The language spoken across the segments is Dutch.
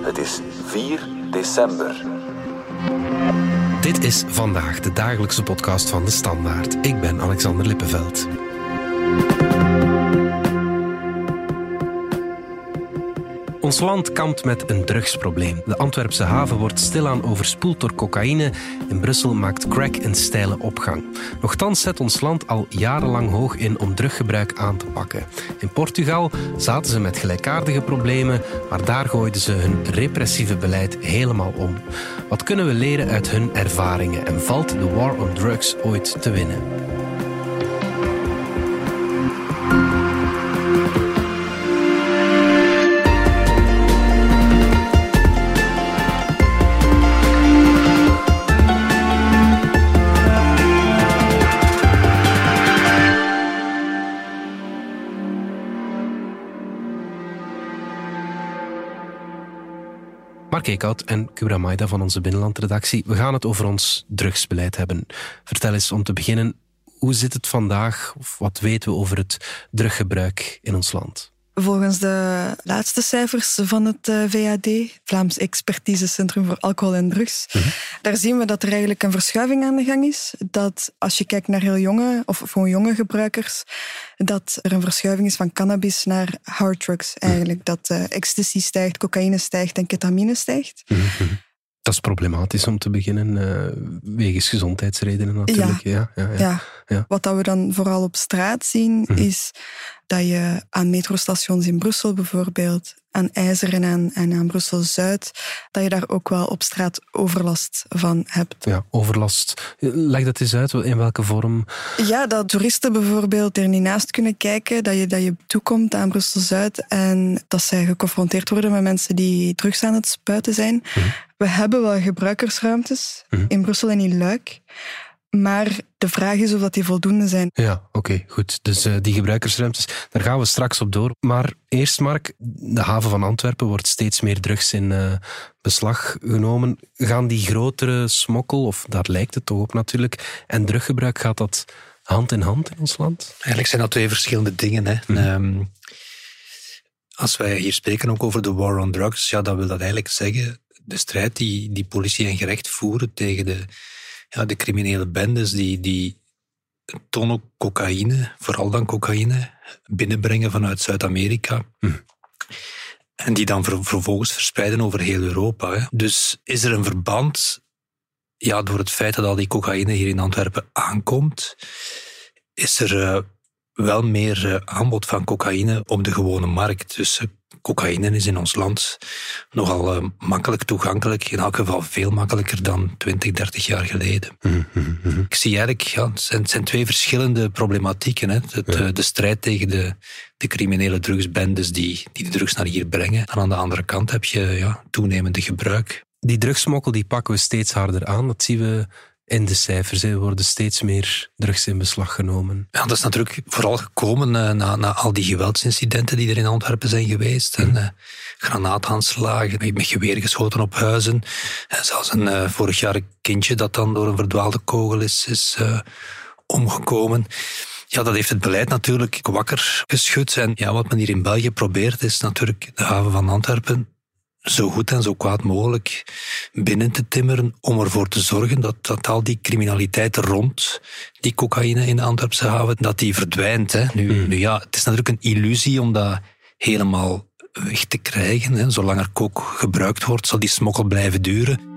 Het is 4 december. Dit is vandaag de dagelijkse podcast van de Standaard. Ik ben Alexander Lippenveld. Ons land kampt met een drugsprobleem. De Antwerpse haven wordt stilaan overspoeld door cocaïne. In Brussel maakt crack een steile opgang. Nochtans zet ons land al jarenlang hoog in om druggebruik aan te pakken. In Portugal zaten ze met gelijkaardige problemen, maar daar gooiden ze hun repressieve beleid helemaal om. Wat kunnen we leren uit hun ervaringen en valt de war on drugs ooit te winnen? Mark Eekhout en Kubra Maida van onze binnenlandredactie. We gaan het over ons drugsbeleid hebben. Vertel eens om te beginnen, hoe zit het vandaag? Of wat weten we over het druggebruik in ons land? Volgens de laatste cijfers van het eh, VAD, Vlaams Expertisecentrum voor Alcohol en Drugs, Mhm. daar zien we dat er eigenlijk een verschuiving aan de gang is. Dat als je kijkt naar heel jonge of gewoon jonge gebruikers, dat er een verschuiving is van cannabis naar harddrugs eigenlijk. Dat eh, ecstasy stijgt, cocaïne stijgt en ketamine stijgt. Dat is problematisch om te beginnen, eh, wegens gezondheidsredenen natuurlijk. Ja. Ja, ja, Ja. Ja. Wat dat we dan vooral op straat zien, Mhm. is dat je aan metrostations in Brussel bijvoorbeeld, aan IJzer en aan, en aan Brussel-Zuid, dat je daar ook wel op straat overlast van hebt. Ja, overlast. Leg dat eens uit, in welke vorm? Ja, dat toeristen bijvoorbeeld er niet naast kunnen kijken, dat je, dat je toekomt aan Brussel-Zuid en dat zij geconfronteerd worden met mensen die drugs aan het spuiten zijn. We hebben wel gebruikersruimtes Mhm. in Brussel en in Luik, maar de vraag is of dat die voldoende zijn. Ja, oké, goed. Dus eh, die gebruikersruimtes, daar gaan we straks op door. Maar eerst, Mark, de haven van Antwerpen wordt steeds meer drugs in eh, beslag genomen. Gaan die grotere smokkel, of daar lijkt het toch op natuurlijk, en druggebruik, gaat dat hand in hand in ons land? Eigenlijk zijn dat twee verschillende dingen. Hè. Ehm, als wij hier spreken ook over de war on drugs, ja, dan wil dat eigenlijk zeggen de strijd die, die politie en gerecht voeren tegen de, ja, de criminele bendes die, die tonnen cocaïne, vooral dan cocaïne, binnenbrengen vanuit Zuid-Amerika. En die dan ver- vervolgens verspreiden over heel Europa. Hè. Dus is er een verband ja, door het feit dat al die cocaïne hier in Antwerpen aankomt, is er eh, wel meer eh, aanbod van cocaïne op de gewone markt. Dus eh, cocaïne is in ons land nogal eh, makkelijk toegankelijk, in elk geval veel makkelijker dan 20, 30 jaar geleden. Ik zie eigenlijk, ja, het zijn, het zijn twee verschillende problematieken. Hè. Het, eh, de strijd tegen de, de criminele drugsbendes die, die de drugs naar hier brengen. En aan de andere kant heb je ja, toenemende gebruik. Die drugsmokkel die pakken we steeds harder aan. Dat zien we in de cijfers. Er worden steeds meer drugs in beslag genomen. Ja, dat is natuurlijk vooral gekomen eh, na, na al die geweldsincidenten die er in Antwerpen zijn geweest. En eh, granaataanslagen, met geweer geschoten op huizen. En zelfs een eh, vorig jaar een kindje dat dan door een verdwaalde kogel is, is omgekomen. Ja, dat heeft het beleid natuurlijk wakker geschud. En ja, wat men hier in België probeert, is natuurlijk de haven van Antwerpen zo goed en zo kwaad mogelijk binnen te timmeren om ervoor te zorgen dat, dat al die criminaliteit rond die cocaïne in de Antwerpse haven, dat die verdwijnt. Hè. Nu, nu ja, het is natuurlijk een illusie om dat helemaal weg te krijgen. Hè. Zolang er kook gebruikt wordt, zal die smokkel blijven duren.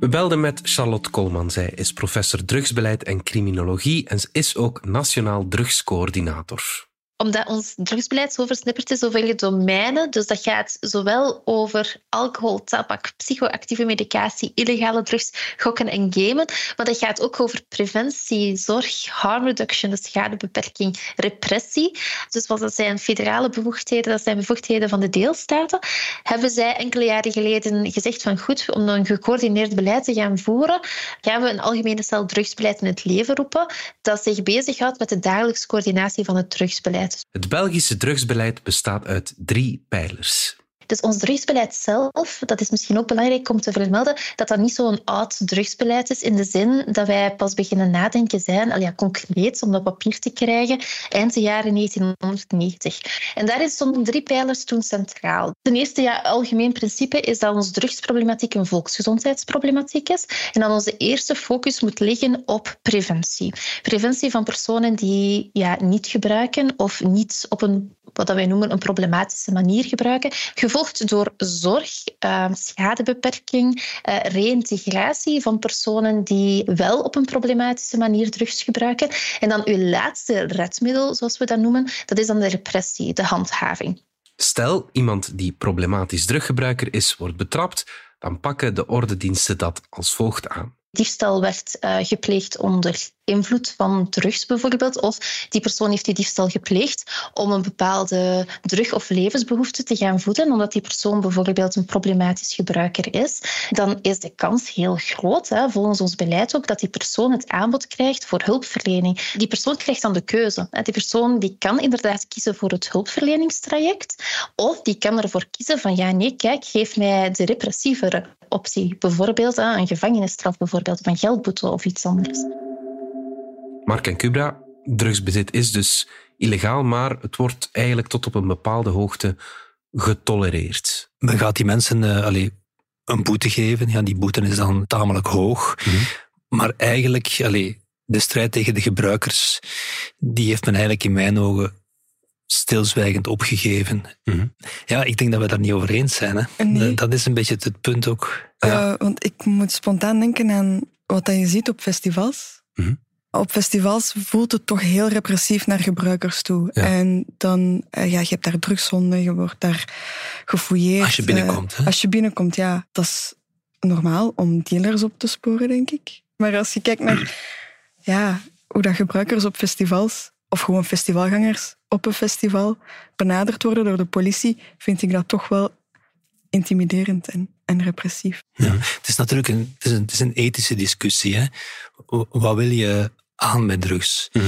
We belden met Charlotte Kolman. Zij is professor drugsbeleid en criminologie en is ook nationaal drugscoördinator. Omdat ons drugsbeleid zo versnipperd is over domeinen. Dus dat gaat zowel over alcohol, tabak, psychoactieve medicatie, illegale drugs, gokken en gamen. Maar dat gaat ook over preventie, zorg, harm reduction, dus schadebeperking, repressie. Dus wat dat zijn federale bevoegdheden, dat zijn bevoegdheden van de deelstaten. Hebben zij enkele jaren geleden gezegd van goed, om een gecoördineerd beleid te gaan voeren, gaan we een algemene cel drugsbeleid in het leven roepen dat zich bezighoudt met de dagelijkse coördinatie van het drugsbeleid. Het Belgische drugsbeleid bestaat uit drie pijlers. Dus ons drugsbeleid zelf, dat is misschien ook belangrijk om te vermelden, dat dat niet zo'n oud drugsbeleid is in de zin dat wij pas beginnen nadenken zijn, al ja, concreet om dat papier te krijgen, eind de jaren 1990. En daarin stonden drie pijlers toen centraal. Ten eerste, ja, algemeen principe is dat onze drugsproblematiek een volksgezondheidsproblematiek is en dat onze eerste focus moet liggen op preventie. Preventie van personen die ja, niet gebruiken of niet op een wat wij noemen een problematische manier gebruiken, gevolgd door zorg, ehm, schadebeperking, uh, reïntegratie van personen die wel op een problematische manier drugs gebruiken. En dan uw laatste redmiddel, zoals we dat noemen, dat is dan de repressie, de handhaving. Stel, iemand die problematisch druggebruiker is, wordt betrapt, dan pakken de ordendiensten dat als volgt aan. Diefstal werd uh, gepleegd onder invloed van drugs bijvoorbeeld, of die persoon heeft die diefstal gepleegd om een bepaalde drug- of levensbehoefte te gaan voeden, omdat die persoon bijvoorbeeld een problematisch gebruiker is, dan is de kans heel groot, hè, volgens ons beleid ook, dat die persoon het aanbod krijgt voor hulpverlening. Die persoon krijgt dan de keuze. Die persoon die kan inderdaad kiezen voor het hulpverleningstraject, of die kan ervoor kiezen van ja, nee, kijk, geef mij de repressievere optie. Bijvoorbeeld een gevangenisstraf, bijvoorbeeld, of een geldboete of iets anders. Mark en Kubra, drugsbezit is dus illegaal, maar het wordt eigenlijk tot op een bepaalde hoogte getolereerd. Men gaat die mensen uh, allez, een boete geven. Ja, die boete is dan tamelijk hoog. Mhm. Maar eigenlijk, allez, de strijd tegen de gebruikers, die heeft men eigenlijk in mijn ogen stilzwijgend opgegeven. Mhm. Ja, ik denk dat we daar niet over eens zijn. Hè? Dat is een beetje het punt ook. Ja. want ik moet spontaan denken aan wat je ziet op festivals. Mhm op festivals voelt het toch heel repressief naar gebruikers toe. En dan, uh, ja, je hebt daar drugszonden, je wordt daar gefouilleerd. Als je binnenkomt, hè? Als je binnenkomt, ja. Dat is normaal om dealers op te sporen, denk ik. Maar als je kijkt naar ja, hoe dat gebruikers op festivals, of gewoon festivalgangers op een festival, benaderd worden door de politie, vind ik dat toch wel intimiderend en, en repressief. Ja, het is natuurlijk een, het is een, het is een ethische discussie. Hè? Wat wil je aan met drugs. Mhm.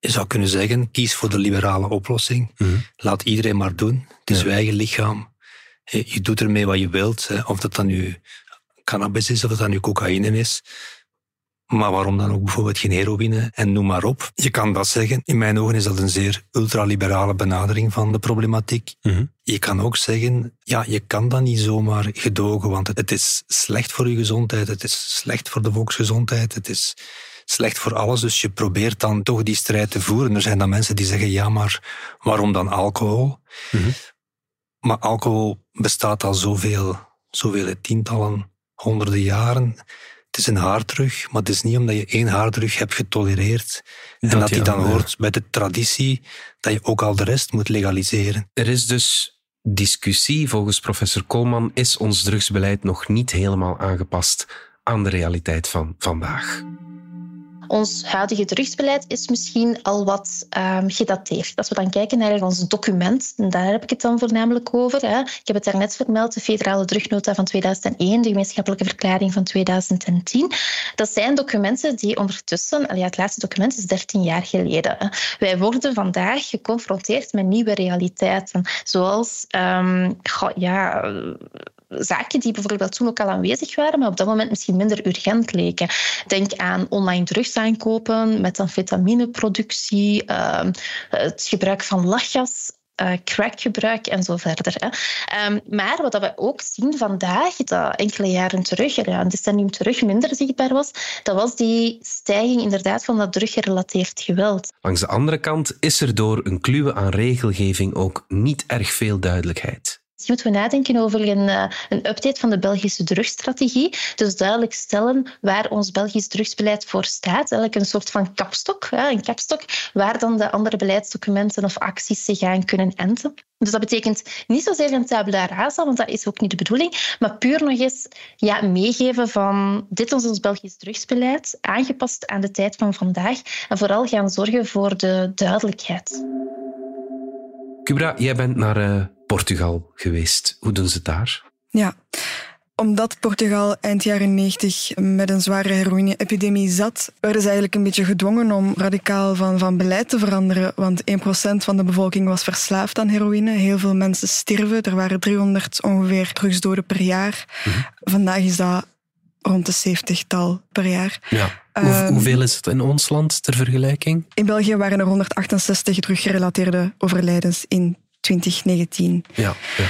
Je zou kunnen zeggen, kies voor de liberale oplossing. Mhm. Laat iedereen maar doen. Het is ja. je eigen lichaam. Je doet ermee wat je wilt. Of dat dan nu cannabis is, of dat dan nu cocaïne is. Maar waarom dan ook bijvoorbeeld geen heroïne en noem maar op. Je kan dat zeggen. In mijn ogen is dat een zeer ultraliberale benadering van de problematiek. Mhm. Je kan ook zeggen, ja, je kan dat niet zomaar gedogen, want het is slecht voor je gezondheid, het is slecht voor de volksgezondheid, het is slecht voor alles. Dus je probeert dan toch die strijd te voeren. Er zijn dan mensen die zeggen, ja, maar waarom dan alcohol? Mhm. Maar alcohol bestaat al zoveel, zoveel tientallen, honderden jaren. Het is een haardrug, maar het is niet omdat je één haardrug hebt getolereerd en dat, die dan hoort bij de traditie, dat je ook al de rest moet legaliseren. Er is dus discussie. Volgens professor Koolman is ons drugsbeleid nog niet helemaal aangepast aan de realiteit van vandaag ons huidige drugsbeleid is misschien al wat um, gedateerd. Als we dan kijken naar ons document, en daar heb ik het dan voornamelijk over. Hè. Ik heb het daarnet vermeld, de federale drugnota van 2001, de gemeenschappelijke verklaring van 2010. Dat zijn documenten die ondertussen, ja, het laatste document is 13 jaar geleden. Wij worden vandaag geconfronteerd met nieuwe realiteiten, zoals um, ja, zaken die bijvoorbeeld toen ook al aanwezig waren, maar op dat moment misschien minder urgent leken. Denk aan online drugs aankopen, methamfetamineproductie, uh, het gebruik van lachgas. Uh, crackgebruik en zo verder. Hè. Um, maar wat we ook zien vandaag, dat enkele jaren terug, ja, een decennium terug, minder zichtbaar was, dat was die stijging inderdaad van dat druggerelateerd geweld. Langs de andere kant is er door een kluwe aan regelgeving ook niet erg veel duidelijkheid. Misschien moeten we nadenken over een, uh, een update van de Belgische drugsstrategie. Dus duidelijk stellen waar ons Belgisch drugsbeleid voor staat. Eigenlijk een soort van kapstok, een kapstok waar dan de andere beleidsdocumenten of acties zich aan kunnen enten. Dus dat betekent niet zozeer een tabula rasa, want dat is ook niet de bedoeling, maar puur nog eens ja, meegeven van dit is ons Belgisch drugsbeleid, aangepast aan de tijd van vandaag en vooral gaan zorgen voor de duidelijkheid. Kubra, jij bent naar uh, Portugal geweest. Hoe doen ze het daar? Ja, Omdat Portugal eind jaren 90 met een zware heroïne-epidemie zat, werden ze eigenlijk een beetje gedwongen om radicaal van, van beleid te veranderen. Want 1% van de bevolking was verslaafd aan heroïne. Heel veel mensen sterven. Er waren 300 ongeveer drugsdoden per jaar. Vandaag is dat rond de 70-tal per jaar. Ja. Ehm, hoeveel is het in ons land ter vergelijking? In België waren er 168 druggerelateerde overlijdens in 2019. Ja, ja.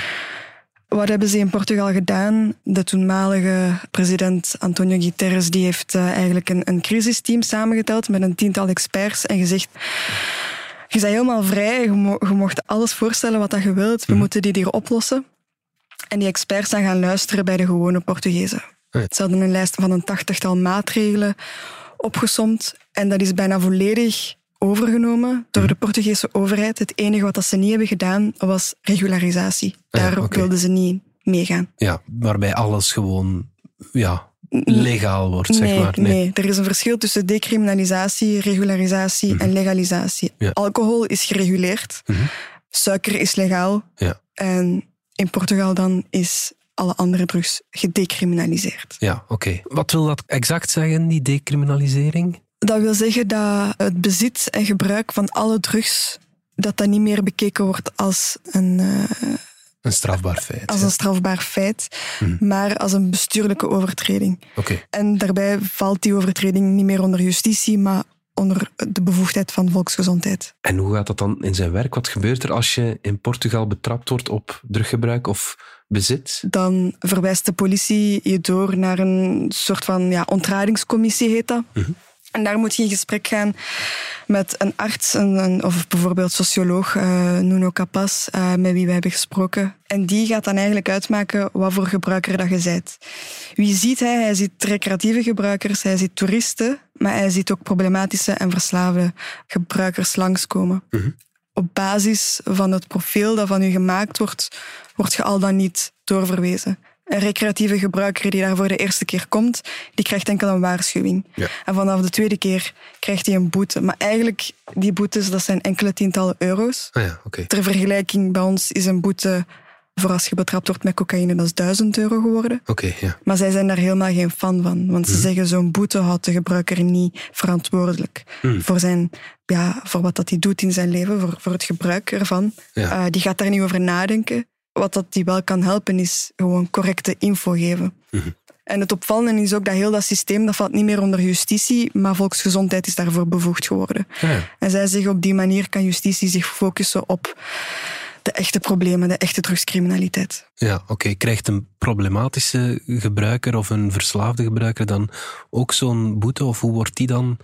Wat hebben ze in Portugal gedaan? De toenmalige president Antonio Guterres die heeft eh, eigenlijk een, een crisisteam samengeteld met een tiental experts en gezegd... Je bent helemaal vrij, je, mo- je mocht alles voorstellen wat dat je wilt. We moeten dit hier oplossen. En die experts zijn gaan luisteren bij de gewone Portugezen. Ze hadden een lijst van een tachtigtal maatregelen opgesomd. En dat is bijna volledig overgenomen door de Portugese overheid. Het enige wat dat ze niet hebben gedaan, was regularisatie. Ja, Daar oké. wilden ze niet meegaan. ja, waarbij alles gewoon ja, legaal wordt, zeg nee, maar. nee. er is een verschil tussen decriminalisatie, regularisatie en legalisatie. Ja. Alcohol is gereguleerd, Mhm. suiker is legaal Ja, en in Portugal dan is alle andere drugs gedecriminaliseerd. ja oké. Wat wil dat exact zeggen, die decriminalisering? Dat wil zeggen dat het bezit en gebruik van alle drugs dat dat niet meer bekeken wordt als een, eh, Een strafbaar feit. als een strafbaar feit, Mhm. maar als een bestuurlijke overtreding. En daarbij valt die overtreding niet meer onder justitie, maar onder de bevoegdheid van volksgezondheid. en hoe gaat dat dan in zijn werk? Wat gebeurt er als je in Portugal betrapt wordt op druggebruik of bezit? Dan verwijst de politie je door naar een soort van ja, ontradingscommissie, heet dat. En daar moet je in gesprek gaan met een arts een, een- of bijvoorbeeld socioloog eh, Nuno Capas, eh, met wie we hebben gesproken. En die gaat dan eigenlijk uitmaken wat voor gebruiker dat je bent. Wie ziet hij? Hij ziet recreatieve gebruikers, hij ziet toeristen, maar hij ziet ook problematische en verslaafde gebruikers langskomen. Op basis van het profiel dat van u gemaakt wordt, wordt je al dan niet doorverwezen. Een recreatieve gebruiker die daar voor de eerste keer komt, die krijgt enkel een waarschuwing. Ja. En vanaf de tweede keer krijgt hij een boete. Maar eigenlijk, die boetes, dat zijn enkele tientallen euro's. Ah ja. Ter vergelijking, bij ons is een boete voor als je betrapt wordt met cocaïne, dat is 1000 euro geworden. Oké, ja. Maar zij zijn daar helemaal geen fan van. Want ze Mhm. zeggen, zo'n boete houdt de gebruiker niet verantwoordelijk. Mhm. Voor, zijn, ja, voor wat dat hij doet in zijn leven, voor, voor het gebruik ervan. Ja. Eh, die gaat daar niet over nadenken. Wat dat die wel kan helpen, is gewoon correcte info geven. Mhm. En het opvallende is ook dat heel dat systeem, dat valt niet meer onder justitie, maar volksgezondheid is daarvoor bevoegd geworden. Ja. En zij zeggen, op die manier kan justitie zich focussen op de echte problemen, de echte drugscriminaliteit. Ja, oké. Krijgt een problematische gebruiker of een verslaafde gebruiker dan ook zo'n boete? Of hoe wordt die dan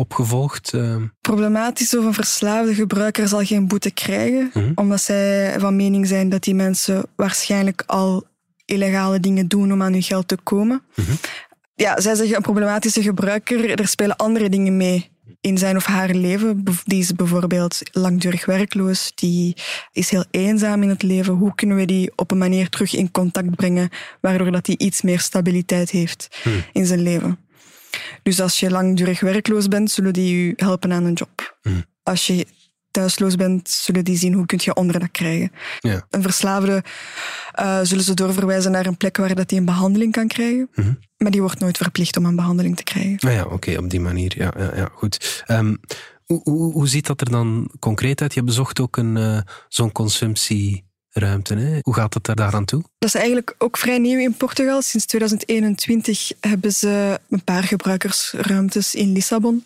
opgevolgd? Eh, problematisch of een verslaafde gebruiker zal geen boete krijgen, Mhm. omdat zij van mening zijn dat die mensen waarschijnlijk al illegale dingen doen om aan hun geld te komen. Mhm. Ja, zij zeggen een problematische gebruiker, er spelen andere dingen mee in zijn of haar leven. Die is bijvoorbeeld langdurig werkloos, die is heel eenzaam in het leven. Hoe kunnen we die op een manier terug in contact brengen, waardoor dat die iets meer stabiliteit heeft Mhm. in zijn leven? Dus als je langdurig werkloos bent, zullen die je helpen aan een job. Mhm. Als je thuisloos bent, zullen die zien hoe kun je onderdak krijgen. ja. Een verslaafde eh, zullen ze doorverwijzen naar een plek waar dat hij een behandeling kan krijgen. Mhm. Maar die wordt nooit verplicht om een behandeling te krijgen. Ah ja, oké, op die manier. Ja, ja, ja goed. Ehm, hoe, hoe, hoe ziet dat er dan concreet uit? Je bezocht ook een, eh, zo'n Hè? Hoe gaat het er daaraan toe? Dat is eigenlijk ook vrij nieuw in Portugal. Sinds 2021 hebben ze een paar gebruikersruimtes in Lissabon.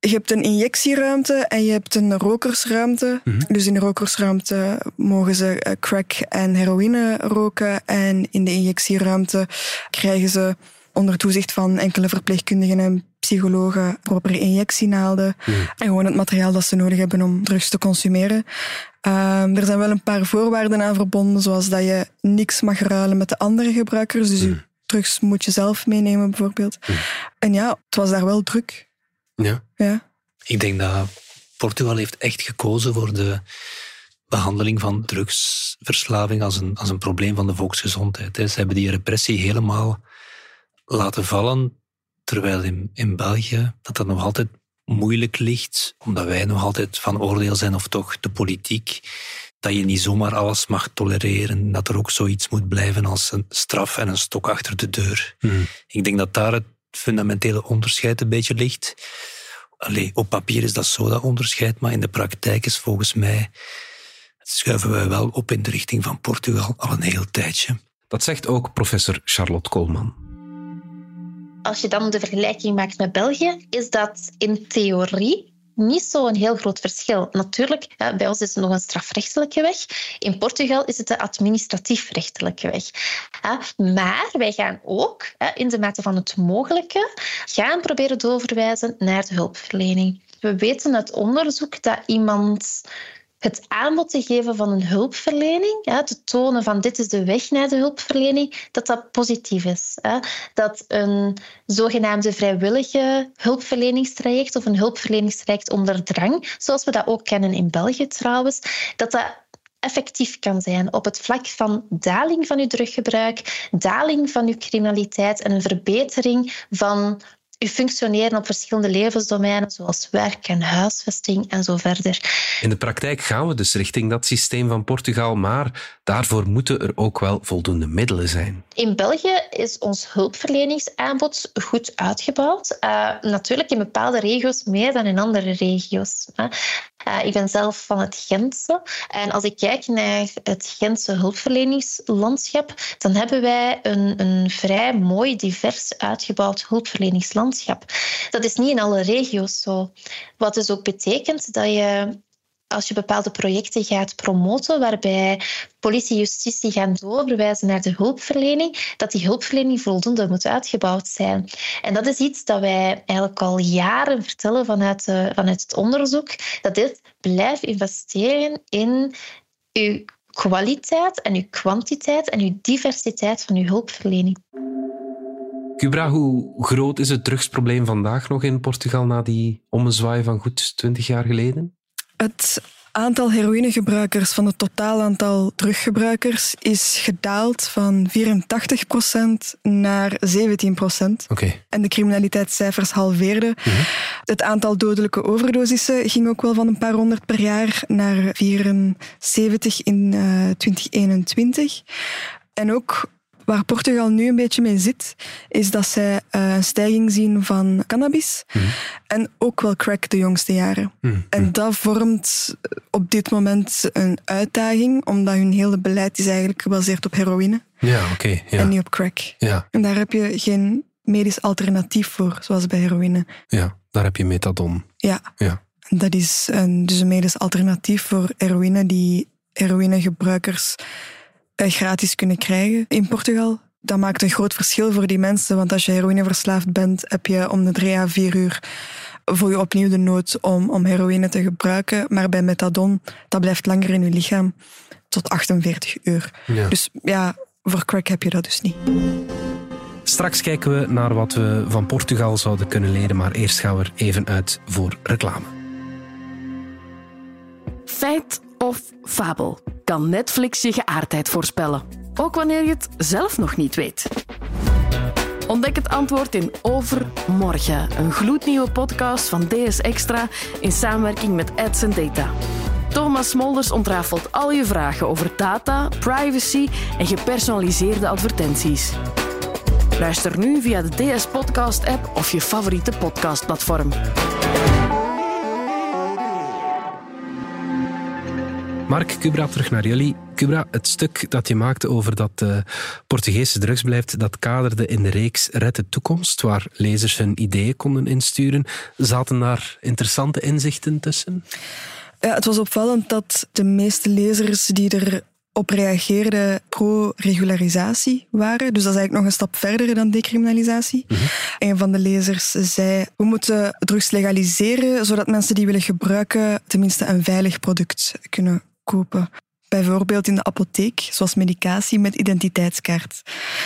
Je hebt een injectieruimte en je hebt een rokersruimte. Dus in de rokersruimte mogen ze eh, crack en heroïne roken. En in de injectieruimte krijgen ze onder toezicht van enkele verpleegkundigen en psychologen propere injectienaalden. En gewoon het materiaal dat ze nodig hebben om drugs te consumeren. Ehm, er zijn wel een paar voorwaarden aan verbonden, zoals dat je niks mag ruilen met de andere gebruikers. Dus je drugs moet je zelf meenemen, bijvoorbeeld. En ja, het was daar wel druk. Ja. Ja. Ik denk dat Portugal heeft echt gekozen voor de behandeling van drugsverslaving als een, als een probleem van de volksgezondheid. Ze hebben die repressie helemaal laten vallen, terwijl in, in België dat dat nog altijd moeilijk ligt, omdat wij nog altijd van oordeel zijn of toch de politiek dat je niet zomaar alles mag tolereren, dat er ook zoiets moet blijven als een straf en een stok achter de deur. Mhm. Ik denk dat daar het fundamentele onderscheid een beetje ligt. Allee, op papier is dat zo dat onderscheid, maar in de praktijk is volgens mij schuiven wij wel op in de richting van Portugal al een heel tijdje. Dat zegt ook professor Charlotte Koolman. Als je dan de vergelijking maakt met België, is dat in theorie niet zo'n heel groot verschil. Natuurlijk, bij ons is het nog een strafrechtelijke weg. In Portugal is het de administratief-rechtelijke weg. Maar wij gaan ook, in de mate van het mogelijke, gaan proberen doorverwijzen naar de hulpverlening. We weten uit onderzoek dat iemand het aanbod te geven van een hulpverlening, te tonen van dit is de weg naar de hulpverlening, dat dat positief is. Hè. Dat een zogenaamde vrijwillige hulpverleningstraject of een hulpverleningstraject onder drang, zoals we dat ook kennen in België trouwens, dat dat effectief kan zijn op het vlak van daling van uw druggebruik, daling van uw criminaliteit en een verbetering van uw functioneren op verschillende levensdomeinen, zoals werk en huisvesting en zo verder. In de praktijk gaan we dus richting dat systeem van Portugal, maar daarvoor moeten er ook wel voldoende middelen zijn. In België is ons hulpverleningsaanbod goed uitgebouwd. Uh, natuurlijk in bepaalde regio's meer dan in andere regio's. Uh, ik ben zelf van het Gentse. En als ik kijk naar het Gentse hulpverleningslandschap, dan hebben wij een, een vrij mooi, divers uitgebouwd hulpverleningslandschap. Dat is niet in alle regio's zo. Wat dus ook betekent dat je als je bepaalde projecten gaat promoten, waarbij politie en justitie gaan doorverwijzen naar de hulpverlening, dat die hulpverlening voldoende moet uitgebouwd zijn. En dat is iets dat wij eigenlijk al jaren vertellen vanuit, uh, vanuit het onderzoek, dat dit blijft investeren in uw kwaliteit en uw kwantiteit en uw diversiteit van uw hulpverlening. Cubra, hoe groot is het drugsprobleem vandaag nog in Portugal na die ommezwaai van goed twintig jaar geleden? Het aantal heroïnegebruikers van het totaal aantal druggebruikers is gedaald van 84% naar 17%. Okay. En de criminaliteitscijfers halveerden. Mm -hmm. Het aantal dodelijke overdosissen ging ook wel van een paar honderd per jaar naar 74 in uh, 2021. En ook Waar Portugal nu een beetje mee zit, is dat zij uh, een stijging zien van cannabis mm. en ook wel crack de jongste jaren. Mm. En dat vormt op dit moment een uitdaging, omdat hun hele beleid is eigenlijk gebaseerd op heroïne. Ja, oké. Okay, ja. En niet op crack. Ja. En daar heb je geen medisch alternatief voor, zoals bij heroïne. Ja, daar heb je methadon. Ja. ja. Dat is een, dus een medisch alternatief voor heroïne die heroïnegebruikers gratis kunnen krijgen in Portugal. Dat maakt een groot verschil voor die mensen, want als je heroïneverslaafd bent, heb je om de drie à vier uur voel je opnieuw de nood om, om heroïne te gebruiken. Maar bij methadon, dat blijft langer in je lichaam, tot 48 uur. Ja. Dus ja, voor crack heb je dat dus niet. Straks kijken we naar wat we van Portugal zouden kunnen leren, maar eerst gaan we er even uit voor reclame. Feit of fabel? Kan Netflix je geaardheid voorspellen? Ook wanneer je het zelf nog niet weet. Ontdek het antwoord in Overmorgen, een gloednieuwe podcast van DS Extra in samenwerking met Ads Data. Thomas Smolders ontrafelt al je vragen over data, privacy en gepersonaliseerde advertenties. Luister nu via de DS Podcast app of je favoriete podcastplatform. Mark, Cubra, terug naar jullie. Cubra, het stuk dat je maakte over dat uh, Portugese drugsbeleid, dat kaderde in de reeks Red de Toekomst, waar lezers hun ideeën konden insturen. Zaten daar interessante inzichten tussen? Ja, het was opvallend dat de meeste lezers die er op reageerden pro-regularisatie waren. Dus dat is eigenlijk nog een stap verder dan decriminalisatie. Mm -hmm. Een van de lezers zei, we moeten drugs legaliseren, zodat mensen die willen gebruiken tenminste een veilig product kunnen kopen. Bijvoorbeeld in de apotheek, zoals medicatie met identiteitskaart.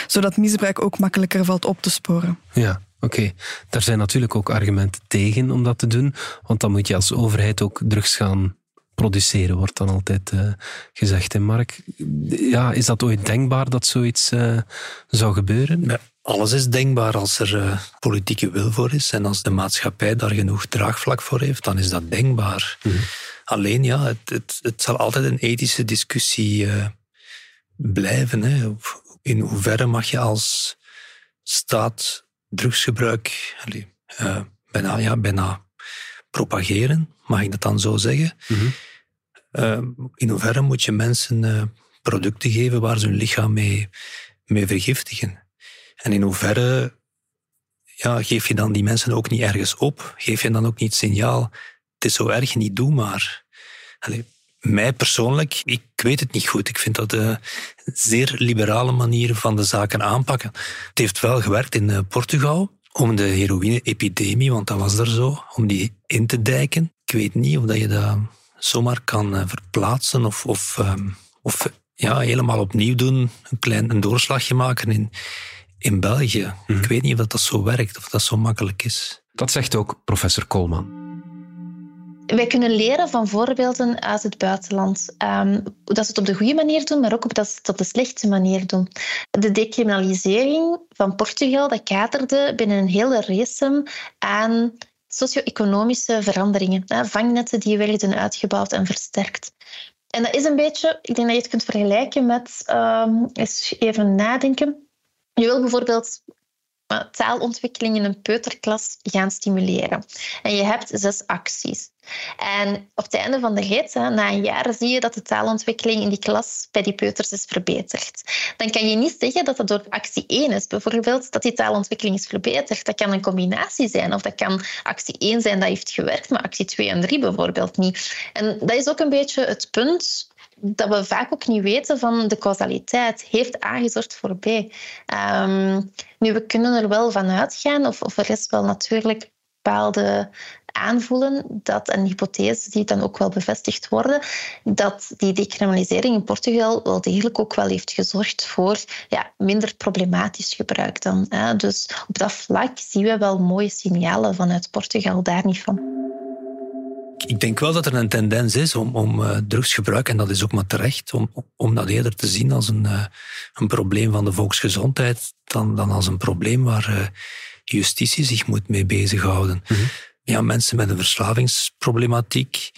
Zodat misbruik ook makkelijker valt op te sporen. Ja, oké. Okay. Daar zijn natuurlijk ook argumenten tegen om dat te doen. Want dan moet je als overheid ook drugs gaan produceren, wordt dan altijd uh, gezegd. En Mark, ja, is dat ooit denkbaar dat zoiets uh, zou gebeuren? Ja, alles is denkbaar als er uh, politieke wil voor is en als de maatschappij daar genoeg draagvlak voor heeft, dan is dat denkbaar. Mm. Alleen ja, het, het, het zal altijd een ethische discussie uh, blijven. Hè. In hoeverre mag je als staat drugsgebruik uh, bijna, ja, bijna propageren? Mag ik dat dan zo zeggen? Mm -hmm. in hoeverre moet je mensen producten geven waar ze hun lichaam mee, mee vergiftigen? En in hoeverre ja, geef je dan die mensen ook niet ergens op? Geef je dan ook niet het signaal, het is zo erg, niet doe maar. Allee, mij persoonlijk, ik weet het niet goed. Ik vind dat een zeer liberale manier van de zaken aanpakken. Het heeft wel gewerkt in eh, Portugal om de heroïne-epidemie, want dat was er zo, om die in te dijken. Ik weet niet of dat je dat zomaar kan eh, verplaatsen of, of, ehm, of ja, helemaal opnieuw doen, een klein een doorslagje maken in, in België. Ik mhm. weet niet of dat zo werkt, of dat zo makkelijk is. Dat zegt ook professor Koolman. Wij kunnen leren van voorbeelden uit het buitenland. Um, dat ze het op de goede manier doen, maar ook op dat ze het op de slechte manier doen. De decriminalisering van Portugal dat kaderde binnen een hele race aan socio-economische veranderingen. Vangnetten die werden uitgebouwd en versterkt. En dat is een beetje, ik denk dat je het kunt vergelijken met, um, eens even nadenken, je wil bijvoorbeeld taalontwikkeling in een peuterklas gaan stimuleren. En je hebt zes acties. En op het einde van de rit, na een jaar, zie je dat de taalontwikkeling in die klas bij die peuters is verbeterd. Dan kan je niet zeggen dat dat door actie 1 is, bijvoorbeeld, dat die taalontwikkeling is verbeterd. Dat kan een combinatie zijn, of dat kan actie 1 zijn dat heeft gewerkt, maar actie 2 en 3 bijvoorbeeld niet. En dat is ook een beetje het punt dat we vaak ook niet weten van de causaliteit. Heeft aangezorgd voorbij? Um, nu, we kunnen er wel van uitgaan, of, of er is wel natuurlijk bepaalde aanvoelen dat een hypothese die dan ook wel bevestigd worden, dat die decriminalisering in Portugal wel degelijk ook wel heeft gezorgd voor ja, minder problematisch gebruik dan. Hè. Dus op dat vlak zien we wel mooie signalen vanuit Portugal, daar niet van. Ik denk wel dat er een tendens is om, om uh, drugsgebruik, en dat is ook maar terecht, om, om dat eerder te zien als een, uh, een probleem van de volksgezondheid dan, dan als een probleem waar uh, justitie zich moet mee bezighouden. Mm -hmm. Ja, mensen met een verslavingsproblematiek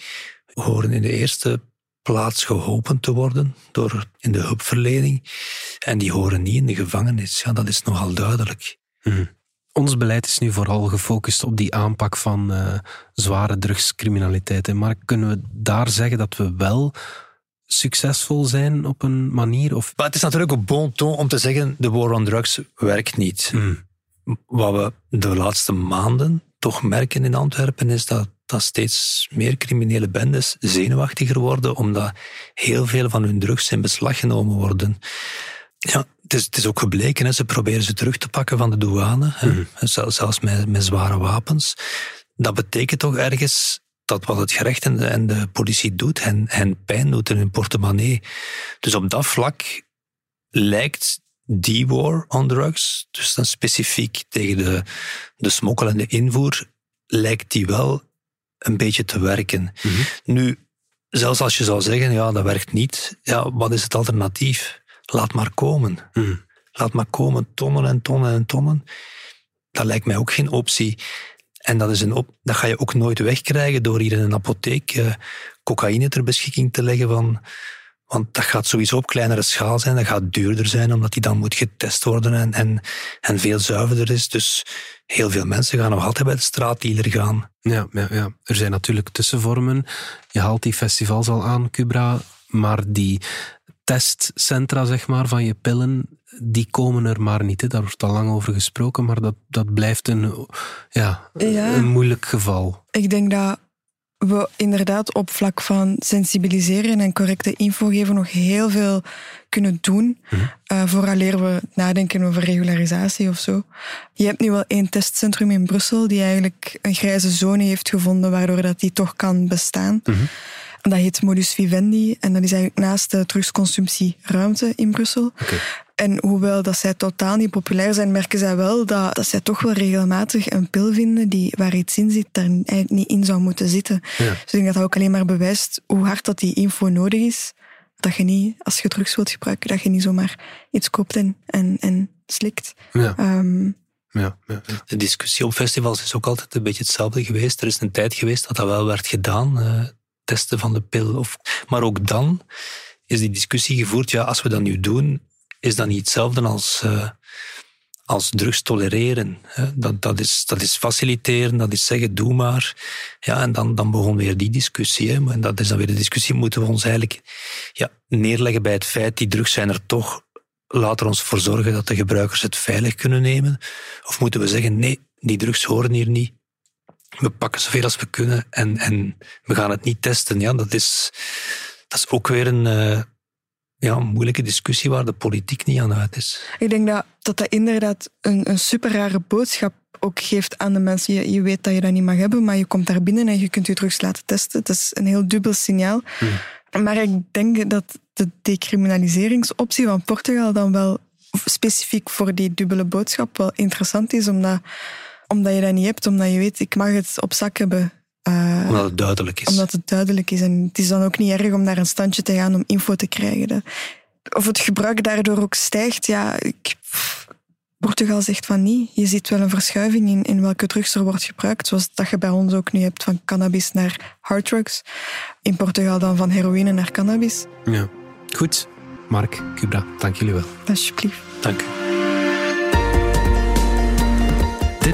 horen in de eerste plaats geholpen te worden door in de hulpverlening. En die horen niet in de gevangenis. Ja, dat is nogal duidelijk. Mm -hmm. Ons beleid is nu vooral gefocust op die aanpak van uh, zware drugscriminaliteit. Maar kunnen we daar zeggen dat we wel succesvol zijn op een manier? Of? Maar het is natuurlijk een bon ton om te zeggen, de war on drugs werkt niet. Hmm. Wat we de laatste maanden toch merken in Antwerpen is dat, dat steeds meer criminele bendes zenuwachtiger worden, omdat heel veel van hun drugs in beslag genomen worden. Ja, het is, het is ook gebleken, hè, ze proberen ze terug te pakken van de douane, mm zelfs met, met zware wapens. Dat betekent toch ergens dat wat het gerecht en de, en de politie doet, hen, hen pijn doet in hun portemonnee. Dus op dat vlak lijkt die war on drugs, dus dan specifiek tegen de, de smokkel en de invoer, lijkt die wel een beetje te werken. Mhm. Nu, zelfs als je zou zeggen, ja, dat werkt niet, ja, wat is het alternatief? Laat maar komen. Hmm. Laat maar komen, tonnen en tonnen en tonnen. Dat lijkt mij ook geen optie. En dat, is een op, dat ga je ook nooit wegkrijgen door hier in een apotheek uh, cocaïne ter beschikking te leggen. Van, want dat gaat sowieso op kleinere schaal zijn. Dat gaat duurder zijn, omdat die dan moet getest worden en, en, en veel zuiverder is. Dus heel veel mensen gaan nog altijd bij de straatdealer gaan. Ja, ja, ja, er zijn natuurlijk tussenvormen. Je haalt die festivals al aan, Cubra. Maar die testcentra zeg maar, van je pillen, die komen er maar niet. Hè. Daar wordt al lang over gesproken, maar dat, dat blijft een, ja, een moeilijk geval. Ik denk dat we inderdaad op vlak van sensibiliseren en correcte info geven nog heel veel kunnen doen. -hmm. vooraleer we nadenken over regularisatie of zo. Je hebt nu wel één testcentrum in Brussel die eigenlijk een grijze zone heeft gevonden waardoor dat die toch kan bestaan. Dat heet modus vivendi en dat is eigenlijk naast de drugsconsumptieruimte in Brussel. En hoewel dat zij totaal niet populair zijn, merken zij wel dat, dat zij toch wel regelmatig een pil vinden die, waar iets in zit, daar eigenlijk niet in zou moeten zitten. Dus ik denk dat dat ook alleen maar bewijst hoe hard dat die info nodig is. Dat je niet, als je drugs wilt gebruiken, dat je niet zomaar iets koopt en, en, en slikt. Ja. Um, ja, ja, ja, De discussie op festivals is ook altijd een beetje hetzelfde geweest. Er is een tijd geweest dat dat wel werd gedaan. Testen van de pil. Of, maar ook dan is die discussie gevoerd, ja, als we dat nu doen, is dat niet hetzelfde als, uh, als drugs tolereren. Hè? Dat, dat, is, dat is faciliteren, dat is zeggen, doe maar. Ja, en dan, dan begon weer die discussie. Hè? En dat is dan weer de discussie, moeten we ons eigenlijk ja, neerleggen bij het feit, die drugs zijn er toch, laten we ons ervoor zorgen dat de gebruikers het veilig kunnen nemen. Of moeten we zeggen, nee, die drugs horen hier niet. We pakken zoveel als we kunnen en, en we gaan het niet testen. Ja, dat is, dat is ook weer een, uh, ja, moeilijke discussie waar de politiek niet aan uit is. Ik denk dat dat, dat inderdaad een, een super rare boodschap ook geeft aan de mensen. Je, je, weet dat je dat niet mag hebben, maar je komt daar binnen en je kunt je drugs laten testen. Het is een heel dubbel signaal. Hmm. Maar ik denk dat de decriminaliseringsoptie van Portugal dan wel specifiek voor die dubbele boodschap wel interessant is, omdat, omdat je dat niet hebt, omdat je weet, ik mag het op zak hebben. Uh, omdat het duidelijk is. Omdat het duidelijk is. En het is dan ook niet erg om naar een standje te gaan om info te krijgen. Of het gebruik daardoor ook stijgt, ja, ik, Portugal zegt van niet. Je ziet wel een verschuiving in, in welke drugs er wordt gebruikt, zoals dat je bij ons ook nu hebt van cannabis naar harddrugs. In Portugal dan van heroïne naar cannabis. Ja, goed. Mark, Kubra, dank jullie wel. Alsjeblieft. Dank